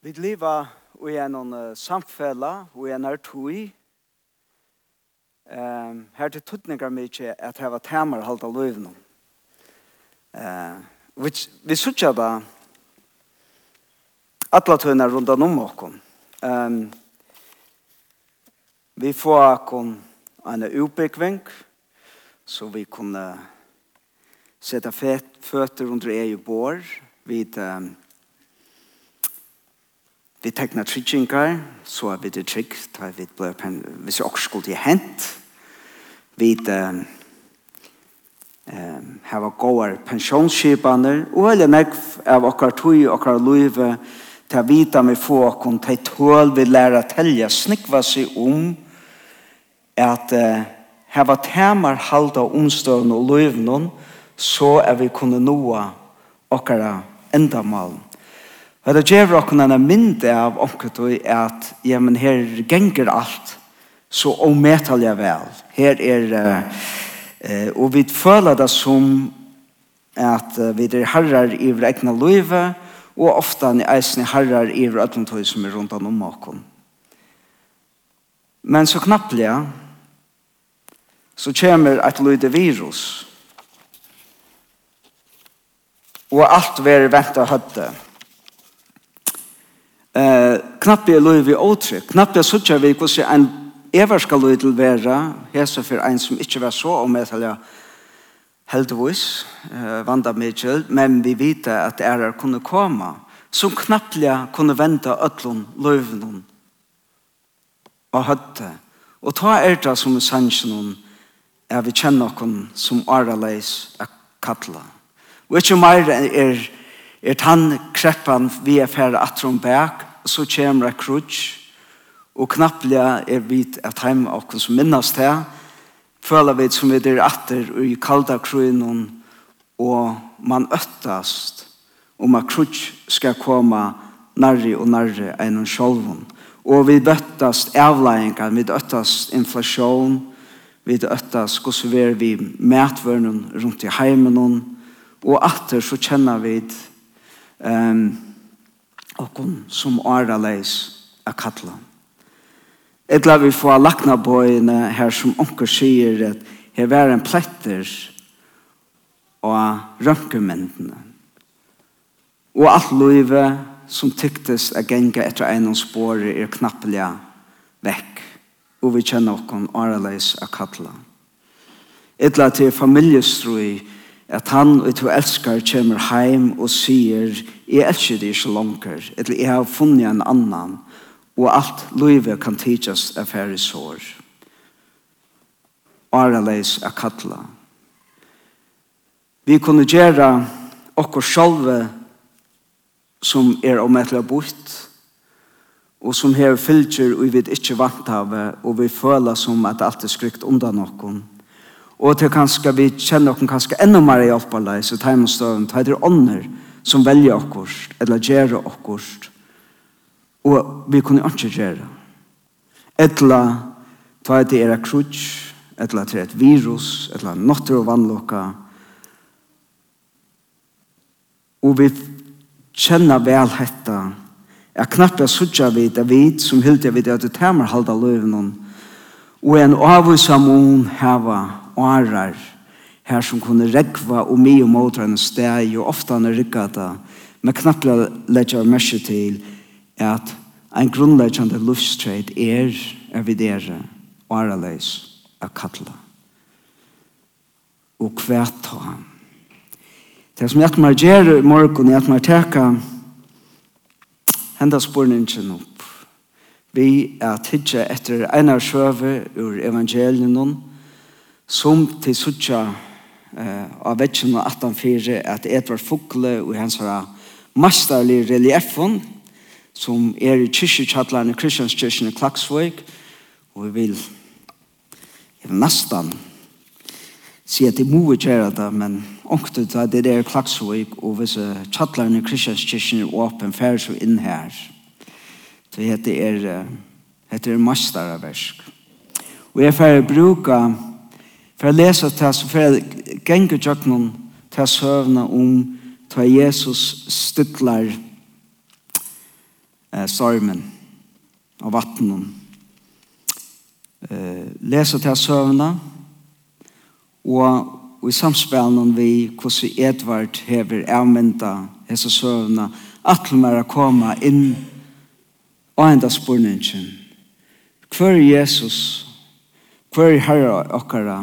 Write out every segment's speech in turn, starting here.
Vi lever i en samfella, og i en artoi. Um, her til tøtninger mye at her var temer halvt av løyvnum. Uh, vi, vi sutja da atla tøyna rundt om okkom. Um, vi får okkom en utbyggving, så vi kunne sette føtter under ei bor. Vi um, Vi tekna tryggingar, så er vi det trygg, da vi ble pen, hvis vi også skulle hent. Vi um, um, har gode pensjonsskipaner, og hele nekv av okkar tog, okkar løyve, til å vite vi får okkar til tål vi lærer telja, snikva seg om at uh, hava temar halda omstøvn og løyvnån, så er vi kunne noa okkara endamalen Og det gjør dere en mynd av omkret og at ja, men her genger alt så ometallig vel. Her er uh, og vi føler det som at uh, vi er herrer i vår egne løyve og ofte er eisen herrer i vår ødlom tog som er rundt om åkken. Men så knapplig så kommer et løyde virus og alt vi er ventet høttet Eh, knappt er løy vi åtrykk, knappt er suttja vi hvordan en ever everska løy til vera, hese for en som ikke var så om et eller heldigvis, eh, vanda mykje, men vi vet at ærer kunne komme, som knapplega kunne vente øtlun løyvnun og høtte. Og ta er det som er sannsjonen, er vi kjenner noen som æreleis er kattla. Og ikke mer er, er tann kreppan vi er færre atron bæk, så kommer det krutsk, og knapplega er vit at heim oss som minnast det, føler vi som vi der atter og i kalda krøynun, og man øttast om at krutsk skal komme nærri og nærri enn sjolvun. Og vi bøttast avlæringar, vi bøttast inflasjon, vi bøttast hvordan vi er vi mætvørnen rundt i heimen, og atter så kjenner vi um, okkun som åra leis a kattla. Etla vi få lakna bøyene her som onker sier at her var en pletter og rønkemendene. Og alt løyve som tyktes a genga etter einon spore er knapplega vekk. Og vi kjenner okkon åra leis a kattla. Etla til familjestrui at han og to elskar kommer heim og sier jeg elsker deg ikke langer eller jeg har funnet en annan og alt livet kan tidsast av færre sår. Araleis er kattla Vi kunne gjøre okkur sjálve som er om etter bort og som her fylgjer og vi vet ikke vant av og vi føler som at alt er skrykt undan okkur Og til kanskje vi kjenner oss kanskje enda mer hjelparleis så tar vi støvn, tar det ånder som velger oss, eller gjør oss, og vi kunne ikke gjøre. Etla, ta det er krutsk, etla til et virus, etla notter og vannlokka. Og vi kjenner vel hetta. Jeg knappt jeg sutja vid, det vet som hilder jeg vid at du temer halda løven og en avvisamon heva årar her som kunne regva og mye måter enn steg og ofte han er rikket det men knappt lette jeg merke til at en grunnleggende luftstreit er er vi dere åreleis av kattla og hvert ta han Det som jeg kommer gjøre i morgen, jeg kommer teka henda spørningen opp. Vi er tidsa etter en av sjøve ur evangelien noen som til suttja uh, av vetsen og 18-4 at Edvard Fuggle og hans var masterlig reliefen som er i kyrkjekjattlarne Kristianskirken i Klagsvøk og vi vil jeg vil nesten si at jeg må gjøre det men ångte det at det er Klagsvøk og hvis kjattlarne Kristianskirken er åpen færre så inn her. Så heter det er heter det masterversk og jeg får bruke for å lese til oss, for jeg ganger jøkken til søvnene om til Jesus stytler eh, stormen av vattnet. Eh, lese det søvnene og i samspelen vi hvordan Edvard hever avmynda hese søvnene at mer å komme inn og enda spørningen. Hvor er Jesus? Hvor er herre okkara?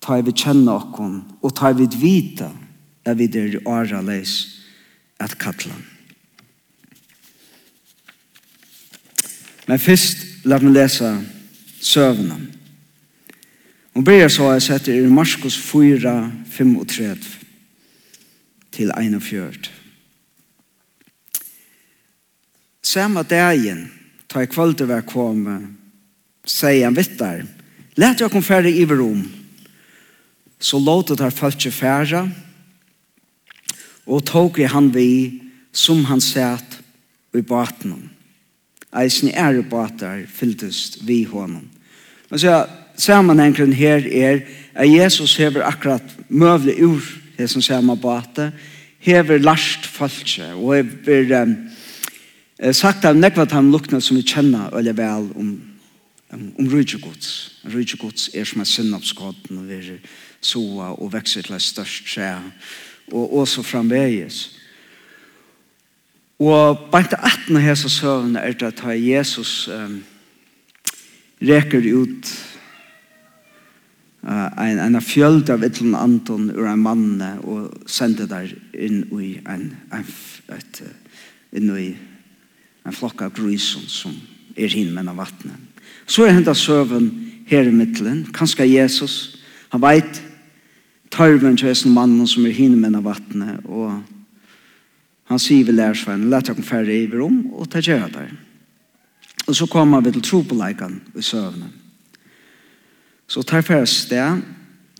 ta vi kjenne okkon, og ta vi vita at vi er åra leis at kalla. Men først, la meg lese søvnene. Hun blir så jeg setter i Marskos 4, 35 til 41. Samme dagen, ta i kvalitet hver komme, sier han vittar, let jeg kom færre i rom, så låtet her følt færre, og tog i han vi som han sæt i baten. Eisen er i bater fylltest vi honom. Men så sammenhengen her er at Jesus hever akkurat møvlig ur det som samme bate, hever last falske, og hever um, sagt av nekva han lukna som vi kjenner veldig vel om, um, om rydgjegods. Rydgjegods er som er sinnapskodden og verer soa og vekse til et størst tre, og også framveges. Og bare til 18 av hese søvnene er det at Jesus um, reker ut uh, en, en fjöld av et eller anton ur en mann og sender der inn i en, en, et, inn i en flokk av grysen som er hinn med vattnet. Så er hendet søvn her i mittelen, kanskje Jesus, han veit tarven til hessen mannen som er hinne med vattnet, og han sier vi lærersveien, let dere færre i rom, og ta gjøre der. Og så kommer vi til tro på leikene i søvne. Så tar færre sted,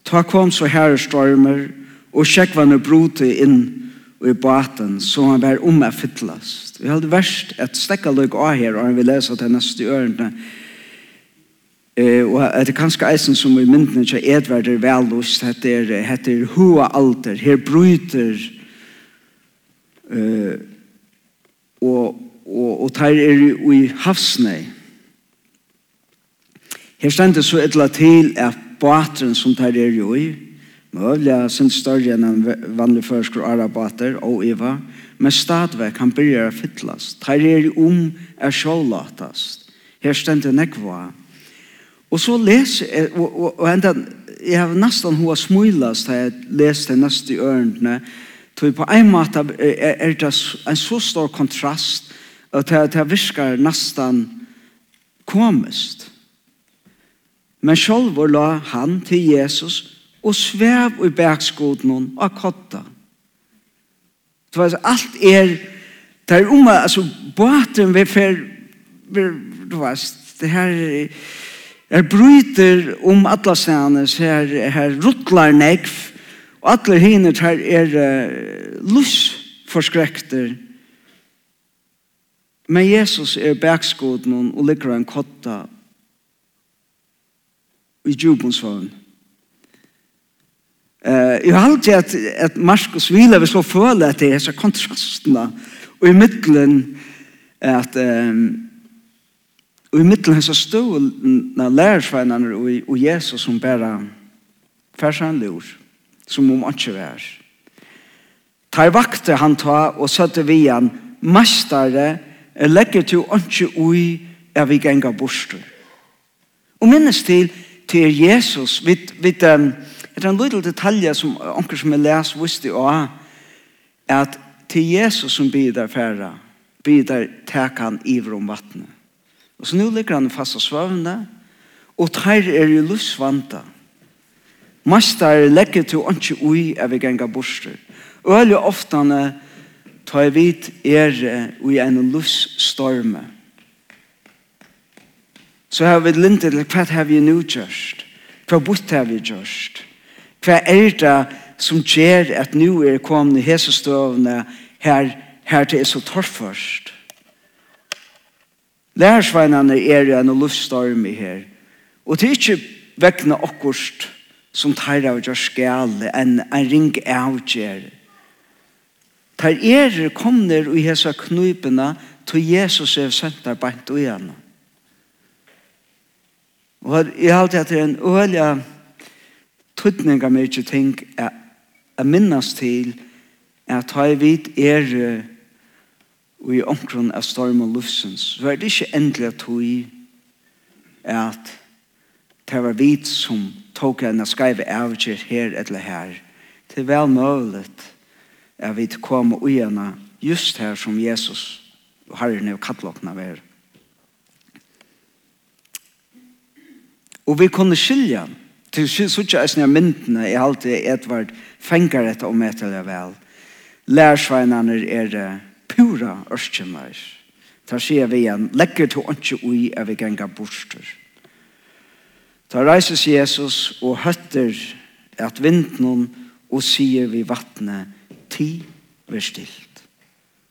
ta kom så herre stormer, og sjekk hva han brote inn i baten, så han var om er fytlast. Vi hadde verst et stekkaløk av her, og han vil lese til neste ørene, Eh og at det kanskje eisen som i myndene til Edvard er velust heter heter hoa alter her bryter eh og og og tær er i havsne. Her stendur så etla til at båten som tær er jo i Mövliga sin større enn en vanlig førskur arabater og Eva, men stadvek han byrjar fyllast. Tar er om er sjålatast. Her stendur nekva Og så leser jeg, og, og, og enda, jeg har nesten hva smulast da jeg leste neste i ørene, så på en måte er, er det en så stor kontrast at det, det virker nesten komisk. Men selv la han til Jesus og svev i bergskoden og kotta. Det var alt er, det er om, altså, båten vi fer, du vet, det her er, Er bryter om alla sænes, her, her ruttlar nekv, og alle hinner her er uh, lussforskrekter. Men Jesus er bergskoden og ligger en kotta i djubonsvaren. Uh, jeg har alltid at, at Markus Vila vil så føle at det er så kontrastene og i midtelen at um, Og i middelen hans stod lærersveinene og, og Jesus som bare færsan lur, som om han ikke var. Tar vakte han ta og søtte vi han, mestare, legger til ikke ui er vi genga borster. Og minnes til, til Jesus, vid, vid um, et en liten detalje som onker som jeg leser, visste er at til Jesus som bidar færre, bidar tek han iver om vattnet. Og så nå ligger han fast og svøvende, og tær er i luftsvanta. Mastar legger til åndsje ui av genga borster. Øl og oftane tar vidt er ui en lusstorme. Så har vi lint til hva har vi nå gjørst? Hva bort har vi gjørst? Hva er det som gjør at nå er kommet hesestøvne her, her til er så torrførst? Hva Lærsveinene er jo en luftstorm i her. Og det er ikke vekkene akkurat som tar av å skjale enn en ring avgjør. Tar er kommer i hese knupene til Jesus er sendt der bant og igjen. Og jeg har alltid hatt en øyelig tøtning av mye ting jeg minnes til at ta i vidt er og i omkron av storm og lufsens, så er det ikke endelig at vi at det var vit som tok en skreive avgjør her eller her. Det er vel mulig at vi kom og igjen just her som Jesus og Herren er og av var. Og vi kunne skilja til sutja eisne av myndene er alltid Edvard fengar etter om etter vel. Lærsveinene er det pura ørskjennar. Ta sier vi igjen, legger til åndsje ui er vi ganga borster. Ta reises Jesus og høtter at vinden og sier vi vattnet, ti ver stilt.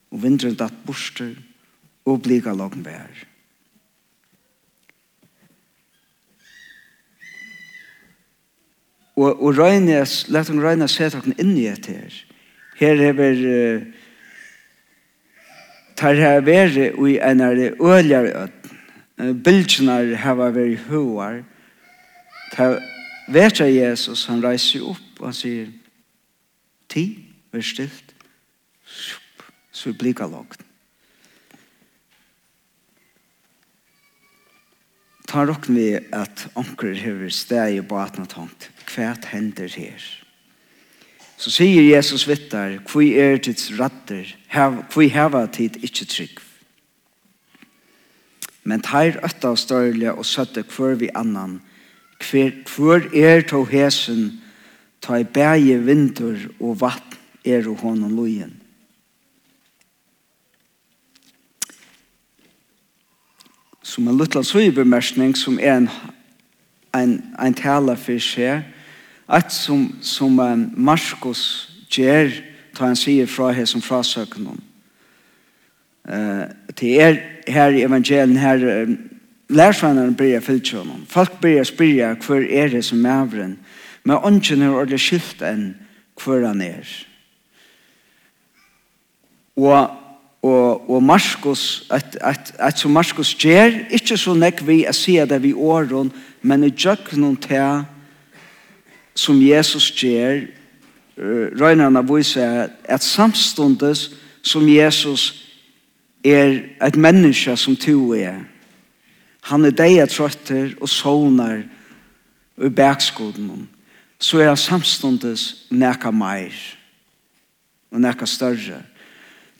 Og vindren datt borster og blika logn vær. Og, og røynes, let hun røynes sette henne inn i etter. Her hever uh, tar her vere i en av det øljere øtten. Bildsjonar hava veri hoar. Ta vetra Jesus, han reiser opp og han sier, ti, vær stilt, så blika lagt. Ta rokken vi at onker hever steg i baten og tomt, hva hender her? Så sier Jesus vittar, kvi er tids ratter, hev, kvi heva tid ikkje trygg. Men teir ötta av størle og søtte kvar vi annan, kvar, er to hesen, ta i bæge vinter og vatt er og honom lojen. Som en luttla suibemersning som er en, en, en tala for seg, Eit som, som um, Marskos gjer, ta han sier fra her som frasøker noen. Uh, til er her i evangelien her um, lærsvennerne blir jeg fyllt noen. Folk blir jeg spyrja hver er det som er avren, men ånden er ordentlig skilt enn hver han er. Og og og Markus at at at som Markus ger ikkje så nekk vi at se det vi åron men i jöknon til som Jesus gjør, røynerne viser at samståndes som Jesus er et menneske som to er. Han er deg at trøtter og sovner i bakskoden. Så er han samståndes nekka meir og nekka større.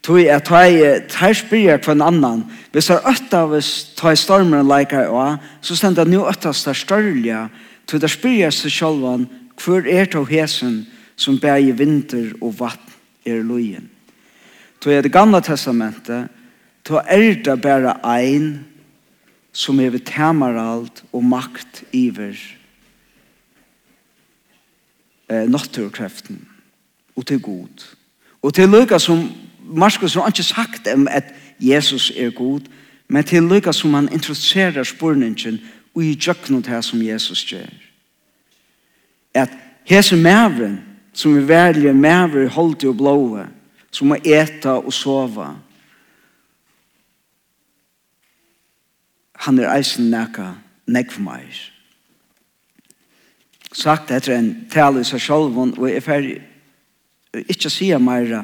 Tui at tui tær spyrir kvann annan. Hvis er øtta av oss tui stormen leikar og så stendar nu øtta stær størrlja. Tui der spyrir seg sjálvan Hvor er to hesen som bæger vinter og vatten er lojen? Så er det gamla testamentet, to er det bare ein som er ved temaralt og makt iver eh, naturkreften og til god. Og til lykka som Marskos har ikke sagt om at Jesus er god, men til lykka som han introducerer spurningen og i jøkken til det som Jesus gjør at hese mævren, som er værlige mævren holdt og blåe, som må eta og sova, han er eisen nekka nekk for meg. Sagt etter en tale i seg selv, og jeg fer ikke si mer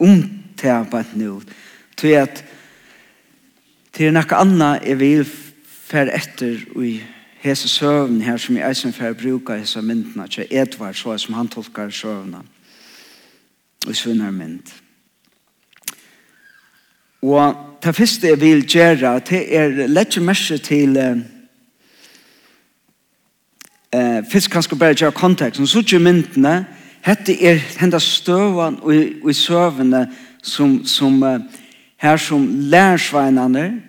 om det nå, til at til nekka anna jeg vil fer etter og i hese søvn her som jeg eisen for å bruke hese myndene til Edvard, så som han tolkar søvnene og svinner mynd. Og det første jeg vil gjøre, det er lett mye til eh, først kan jeg bare gjøre konteksten, så ikke myndene, hette er henda støvan og, og søvnene som, som her som lærersveinene,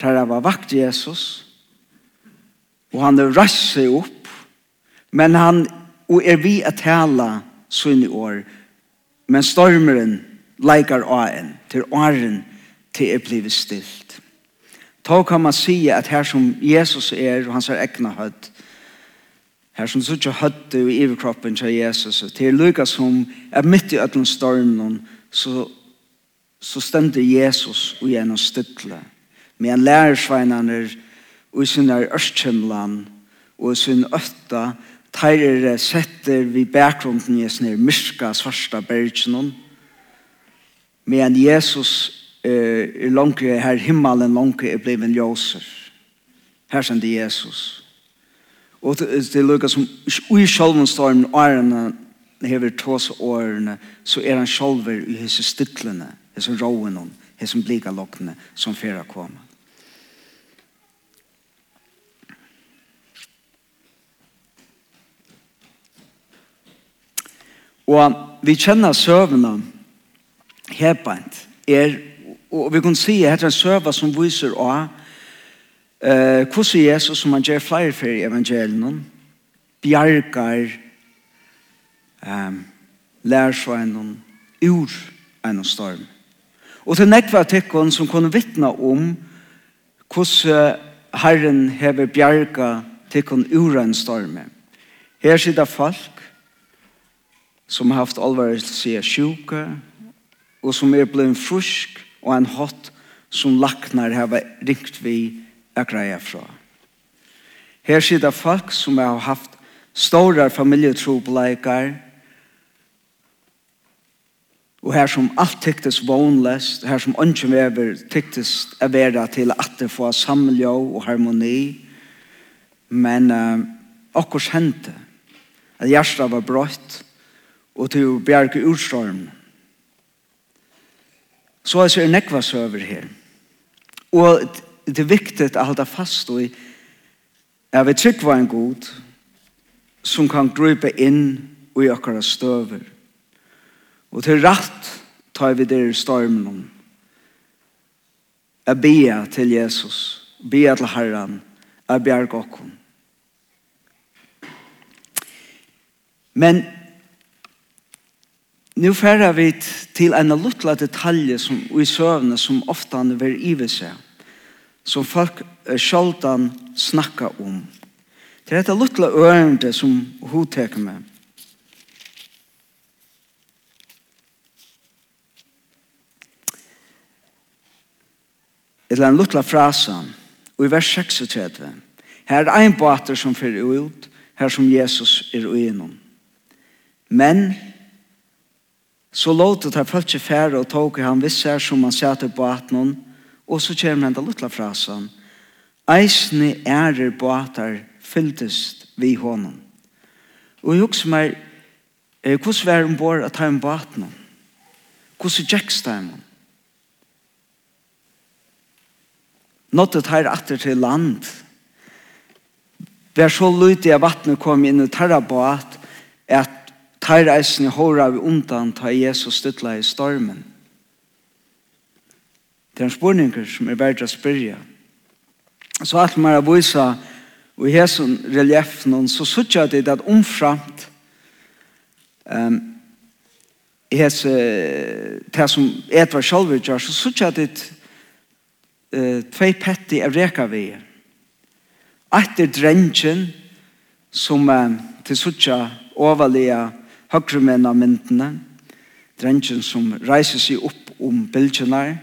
der jeg var vakt Jesus, og han er rast seg opp, men han og er vi at tala i år, men stormeren leikar åen, til åren til er blivet stilt. Ta kan man si at her som Jesus er, og hans er egna høtt, her som suttje høtt i iverkroppen til Jesus, til lykka som er midt i ødlen stormen, så, så stender Jesus og gjennom stille. Men lærersveinene er og sin er ørskjemlan og sin øtta teirere setter vi bakgrunden i sin myrka svarsta bergen men Jesus eh, er langt her himmelen langt er blevet ljøser her sender Jesus og det er lukket som i sjolvenstormen årene hever tås årene så er han sjolver i hese stittlene hese roen hese blika lokkene som fyrir kommer Og vi kjenner søvnene hebant er, og vi kan si at det er en søva som viser av eh, hvordan Jesus, som han gjør flere for i evangelien, bjergar um, lærsveinen ur en storm. Og til nekva tekken som kunne vittna om hvordan Herren hever bjerga tekken ur en storm. Her sitter folk som har haft allvarlig seg sjuka, og som er blevet frusk og en hatt som laknar har ringt vi er greia fra. Her sitter folk som har haft store familjetrobleikar, og her som alt tyktes vånlest, her som ønsken vever tyktes er vera til at det får samljå og harmoni, men uh, okkurs hendte, at hjertet var brøtt, og til å bjerge utstorm. Så er det nekva søver her. Og det er viktig å holde fast i at vi trykker en god som kan grupe inn i akkurat støver. Og til rett tar vi der stormen om. Jeg bia til Jesus, bia til Herren, jeg bjerg okkon. Men Nu færer vi til en luttla detalje som, i søvne som ofta vil ive seg, som folk sjaldan snakka om. Det er et luttla ørende som hun teker med. Eller en luttla frasa, og i vers 36. Her er ein båter som fyrir ut, her som Jesus er uinom. Men Så låt det han følt færre og tog i han visser som han sætter på atnon, og så kommer han til luttla frasen. Eisne ærer på atar fylltest vi honom. Og jeg husker meg, eh, hvordan var han bor at han på atnon? Hvordan gikk det han? Nåttet her atter til land. Vær så lydig av vattnet kom inn i tarra på at Tar eisen i håra vi undan ta Jesus stytla i stormen. Det er en spurninger som er verdt å spyrja. Så alt man har vise og i hesson reliefen så sutja det at omframt um, i hese det som Edvard Kjolvig gjør så sutja det uh, tvei petti av reka vi Etter drengen som uh, til sutja overlige høyre menn av myndene, drengen som reiser seg opp om bildene,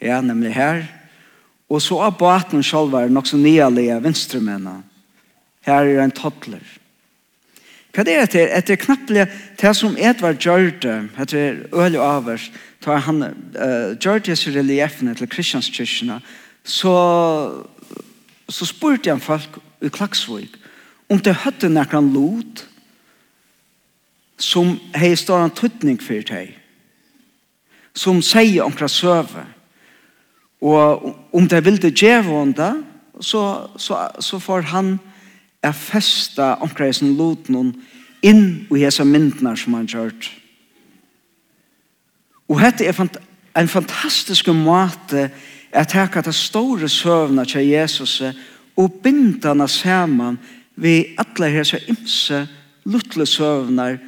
ja, nemlig her, og så er baten selv er nok så nyalige venstre mennene. Her er en toddler. Hva er det etter? Etter knappelig det som Edvard gjør det, etter øl og avers, da han uh, gjør det reliefene til kristianskyrkene, så, så spurte han folk i Klagsvøk om det høtte noen lot, som hei stående tøtning for deg, som sier omkra søve, og om det vil det djevånda, så, så, så får han er festa om hva som lot noen inn i hese myndene som han gjør. Og dette er fant en fantastisk måte at jeg kan ta store søvnene til Jesus og binde henne sammen ved alle hese imse lutle søvnar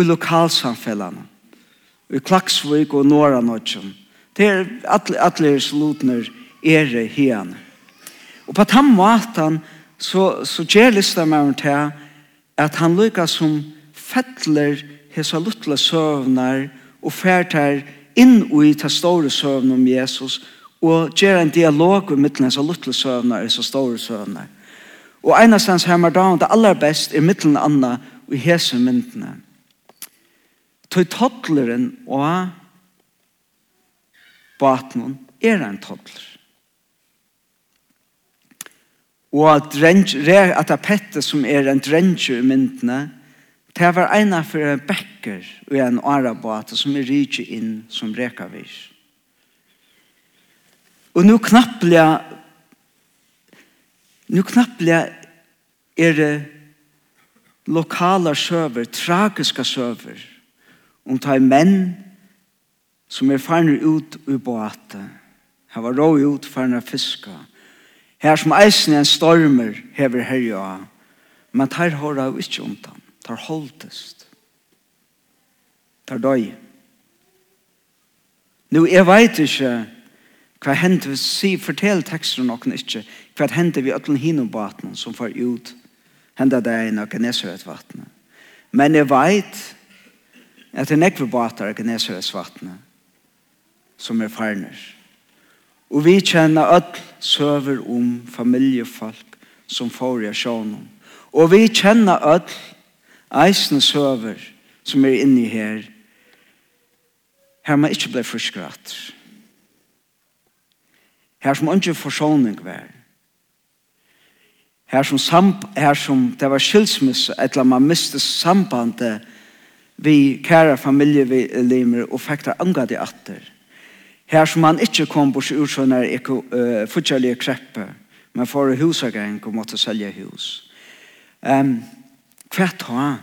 i lokalsamfellene. I Klaksvik og Norranodgen. Det er alle, alle slutner er hien. Og på den måten så, så gjør listemøren til at han lykkes som fettler hesa luttla søvner og færtar inn i ta store søvn om Jesus og gjør en dialog med mittlen hesa luttla og hesa store søvnar. Og einastans hemmar dagen det aller best er mittlen anna og hese myndene. Tøy toddleren og batnen er en tottler. Og at, drenj, at pette som er en drenger i myndene, det var en av for bekker og en arabate som er rydde inn som rekavis. Og nå knapplega nå knapplega er det lokala søver, tragiska søver, om ta menn som er farne ut i båte, her var rå ut farne fiska, her som eisen en stormer hever herja, men tar har jeg ikke omtann, tar holdest, tar døy. Nå, jeg vet ikke hva hendte vi, si, fortell teksten noen ikke, hva hendte vi øtlen hinobåten som får ut, hendte det i noen neserøytvattnet. Men jeg vet at det er nekve båtar i Gnesaresvattnet som er farner. Og vi kjenner öll søver om familjefolk som får i sjånen. Og vi kjenner öll eisne søver som er inne her her man ikke ble fruskrat. Her som ikke forsoning var. Her som, her som det var skilsmisse, eller man miste sambandet vi kæra familie vi limer og fektar anga de atter. Her som man ikkje kom bors ur sånne uh, fortjellige kreppe, men for husageng og måtte selja hus. Um, Kvett ha,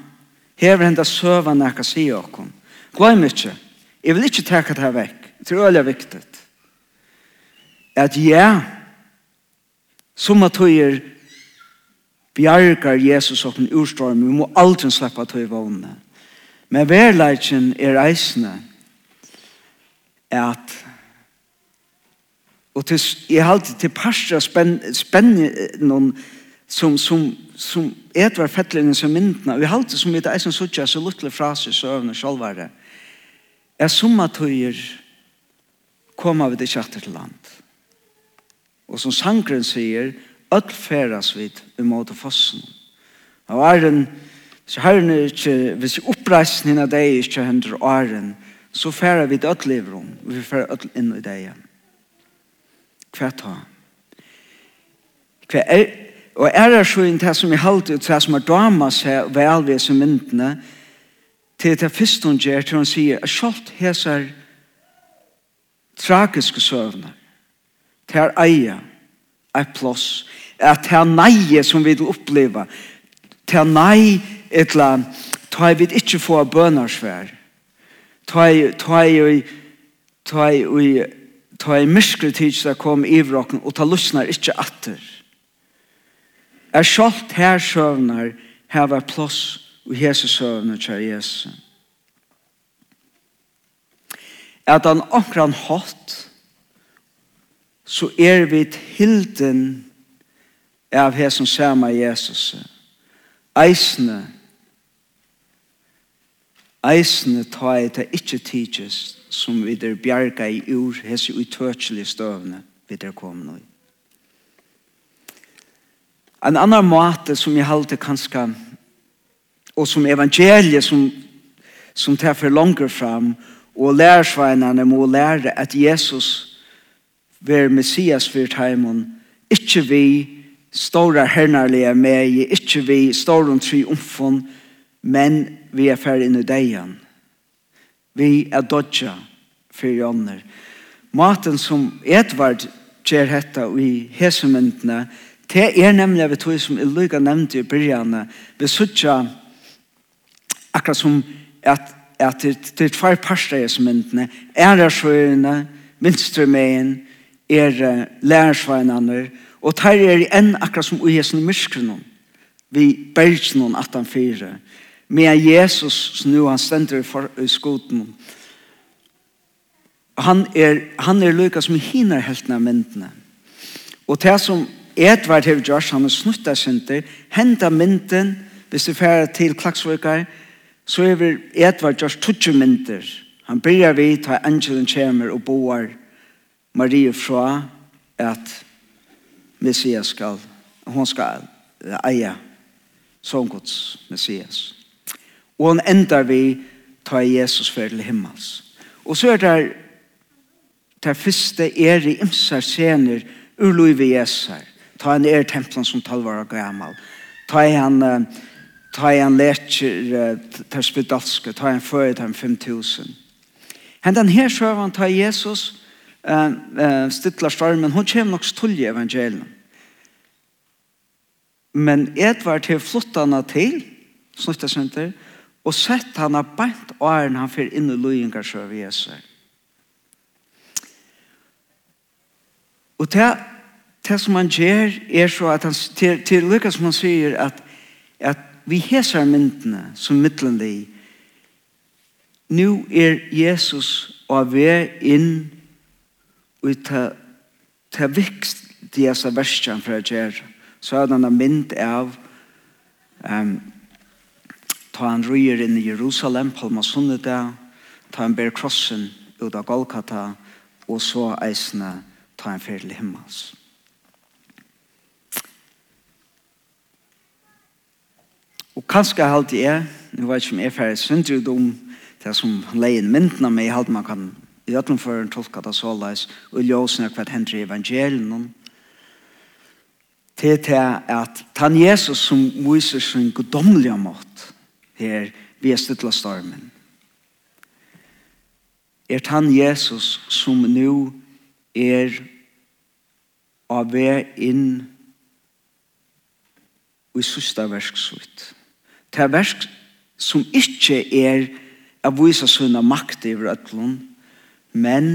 hever henda søva nekka si okkom. Glem ikkje, jeg vil ikkje teka det her vekk, det er øyla viktig. At ja, som at høyer bjargar Jesus okken urstorm, vi må aldri sleppa at høy vågne. Men verleikjen er eisne at og til, jeg halte til parstra spennende spenn, noen som, som, som Edvard Fettlingen som myndene og jeg halte som et eisende suttja så luttelig frase så øvne sjålvare er som at høyer koma vi til kjatter til land. Og som sangren sier öll feras vid i måte fossen og er en Så herren er ikke, hvis oppreisen henne deg ikke hender åren, så færer vi til om, og vi færer ødel inn i deg. Hva ta? Hva er, og er det så inn til som jeg halte ut, til som er dama seg vel ved som myndene, til det første hun gjør, til hun sier, at selv heser tragiske søvner, til er eie, er plass, at det er neie som vi vil oppleve, til er nei etla ta vit ikkje få bønarsvær. Ta ta ta i ta i myskre tids der kom i vrokken og ta lusnar ikkje atter. Er sjalt her søvnar heva plass og hese søvnar kjær Jesu. At han omkran hatt så er vi hilden av hesen sama Jesus. Eisne eisne ta i det ikkje tidsis som vi der bjerga i ur hese utøtselige støvne vi der kom nå. En annan måte som jeg halte kanskje og som evangeliet som, som tar for langer fram og lærersveinene må lære at Jesus ver Messias for teimen ikkje vi stora hernarlige med ikkje vi stora triumfon men vi er ferdig inn i degen. Vi er dodja for jønner. Maten som Edvard gjør dette i hesemyndene, det er nemlig vi tog som Illuga nevnte i byrjane, vi suttja akkurat som at, at det er tvær parster i hesemyndene, æresvøyene, minstrumeen, er lærersveinene, og tar er enn akkurat som i hesen myskrenom, vi bergsen 18-4, Med Jesus, som nu han stender i skoten, han er, han er lykka som hinar heltene av myndene. Og det som Edvard har gjort, han har snutta synder, hentet mynden, hvis du færer til klagsvøkar, så er vi Edvard gjort tutsi mynder. Han byrjar vi, ta angelen kommer og boar Marie fra at Messias skal, hon skal eia sånn Messias. Og han endar vi ta Jesus for til himmels. Og så er det der første er i imsar scener ur lov i Jesus her. Ta han er templen som talvar og gammal. Ta han ta han lecher ter spedalske, ta han fyrir ta han 5000. Hendan her sjøvan ta Jesus eh uh, stittlar stormen, hun kjem nok stulje evangelium. Men Edvard har flottat henne til, snuttet senter, og sett han har bænt åren han fyrir inn i løyingar søv Jesu. Og det, det som han gjør er så at han, til, til lykka som han sier at, at vi hesar myndene som midtlendig nu er Jesus og vi inn og ta, ta vikst til Jesu verskjan for å gjøre så er det en mynd av um, ta han ryer inn i Jerusalem, Palma der ta han ber krossen ut av Golgata, og så eisene ta han fer til himmels. Og kanskje jeg halte jeg, nå vet jeg ikke om jeg er ferdig syndryd om det som leien myndene med, jeg halte man kan i øtlen for en tolka det så leis, og ljøsene hva hender i evangelien, til til at han Jesus som viser sin godomlige måte, her vi er stilla stormen. Er han Jesus som nu er av vei inn i sista versksutt. Det er versk som ikke er av vise sunna makt i vrøtlun, men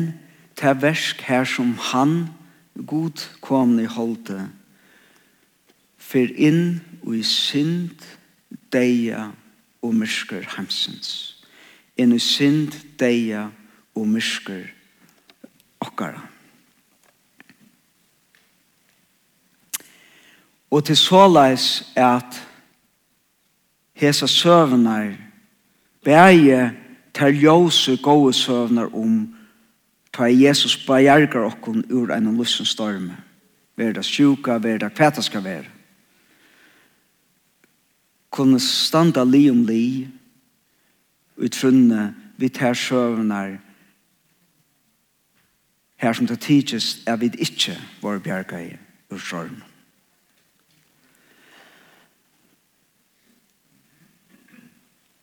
det er versk her som han, god kom i holde, for inn og i synd, deia og myrskur hamsens. Inn i synd, deia og myrskur okkara. Og til såleis at hesa søvnar bæje til ljósu gode søvnar om ta Jesus bæjargar okkon ur en lussen storme. Verda sjuka, verda kvæta skal vera kunne standa li om li utfunne vi tar søvnar her som det tidses er vi ikke vår bjerga i ur sjormen.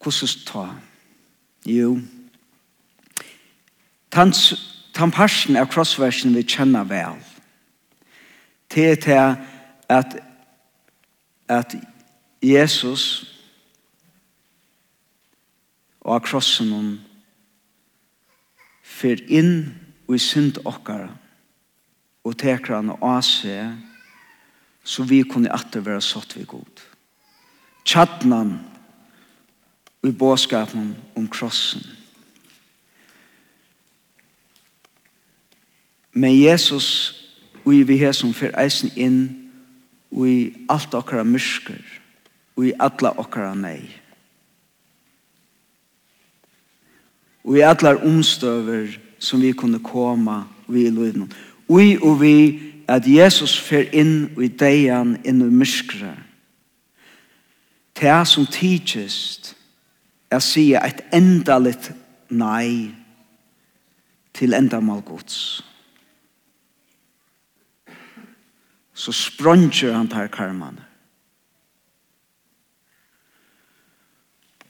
Hvordan ta? Jo. Tans, parsen av krossversen vi kjenner vel. Det er til at, at Jesus og av krossen hon fer inn i synd okkara og teker han og ase så vi kunne atter være satt vi god. Tjadnan i båskapen om krossen. Men Jesus og i vi her som fer eisen inn og i alt okkara myrsker og i alla okkara nei. Og i alla omstøver som vi kunne koma vi i løyden. Ui og vi at Jesus fer inn i deian inn i myskre. Det som tidsest er sier et endalit nei til endamal gods. Så spronger han tar karmene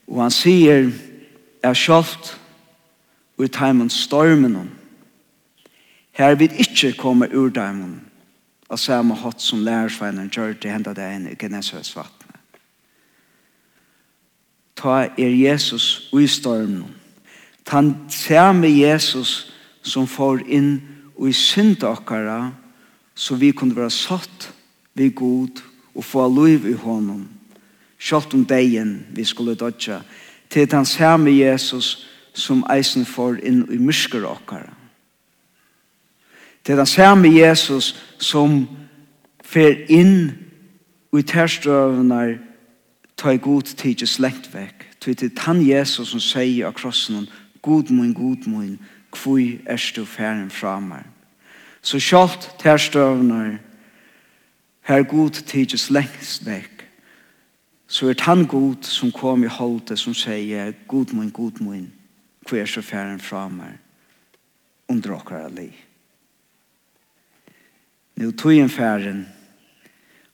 Og han sier, er sjalt ut heimen stormen her vil ikke komme ur deimen av samme hatt som lærersveinen gjør til hendet deg inn i Genesarets vattnet. Ta er Jesus i stormen. Han ser med Jesus som får inn og i synd okkara så vi kunne være satt vi god og få liv i honom Sjalt om degen vi skulle dodja. Til han ser med Jesus som eisen får inn i mysker okkara. Til han ser med Jesus som fer inn i terstrøvene ta i god tid til slekt vekk. Til til han Jesus som sier av krossen God mun, God mun, kvui erstu færen framar. Så sjalt terstrøvnar her god tid til slekt vekk så er han god som kom i holdet som sier god min, god min hva er så færen fra meg under okkar alli Nå tog en færen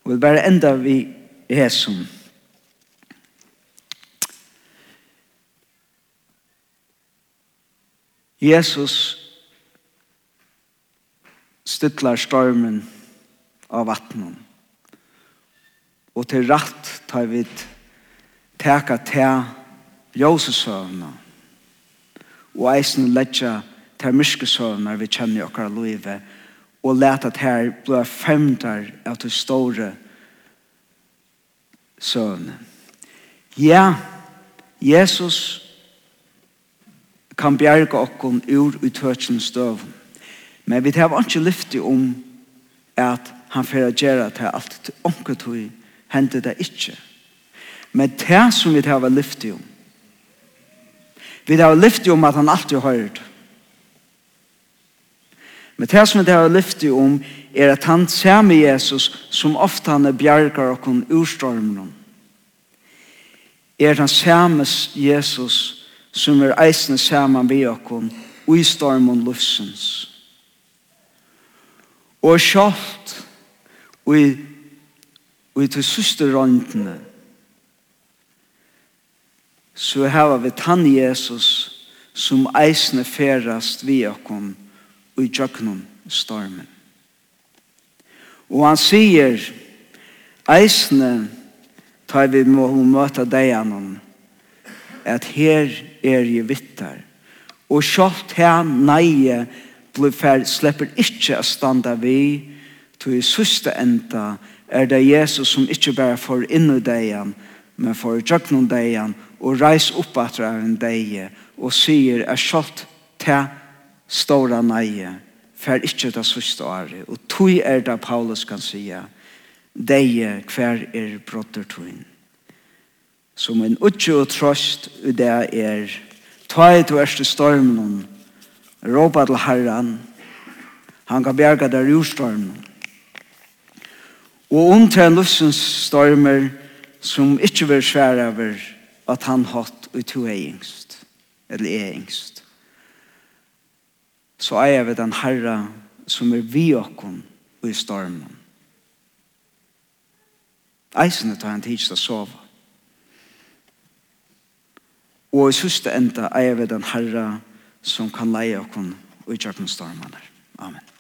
og vil bare enda vi hesum. Jesus stytlar stormen av vattnen og til rett tar vi teka til ljósesøvna og eisen letja til myskesøvna vi kjenner i okkar loive og leta til her blå femtar av til store søvna. Ja, Jesus kan bjerga okkon ur utøtjen støv Men vi tar ikke lyfti om at han fyrir gjerra til alt til omkutøy hendte det ikke. Men det som vi har lyftet om, vi har lyftet om at han alltid har hørt. Men det som vi har lyftet om er at han ser med Jesus som ofte han er bjerger og kun urstormer er han ser med Jesus som er eisen sammen vi og i stormen lufsens. Og sjalt og i Og i til søste røntene så har vi tann Jesus som eisne ferast vi okkom og i tjøknum stormen. Og han sier eisne tar vi må møte deg annan at her er je vittar og sjalt her neie blir fer slepper ikkje å standa vi Til i søste enda er det Jesus som ikke bare får inn i degen, men får gjøkken degen og reis opp etter en deg, og sier er skjøtt til stora neie fer ikke det søste året. Og tog er det Paulus kan sige deg hver er brottertøyen. Som en utje og trøst i det er ta i to erste stormen råpa til herren han kan bjerga der ur stormen Og om til en løsens stormer som ikke vil svære over at han hatt og to er engst, eller er engst. Så er jeg ved den herre som er vi åkken og i stormen. Eisene tar han tids til å sove. Og i siste enda er jeg ved den herre som kan leie åkken og i kjøkken stormen. Amen.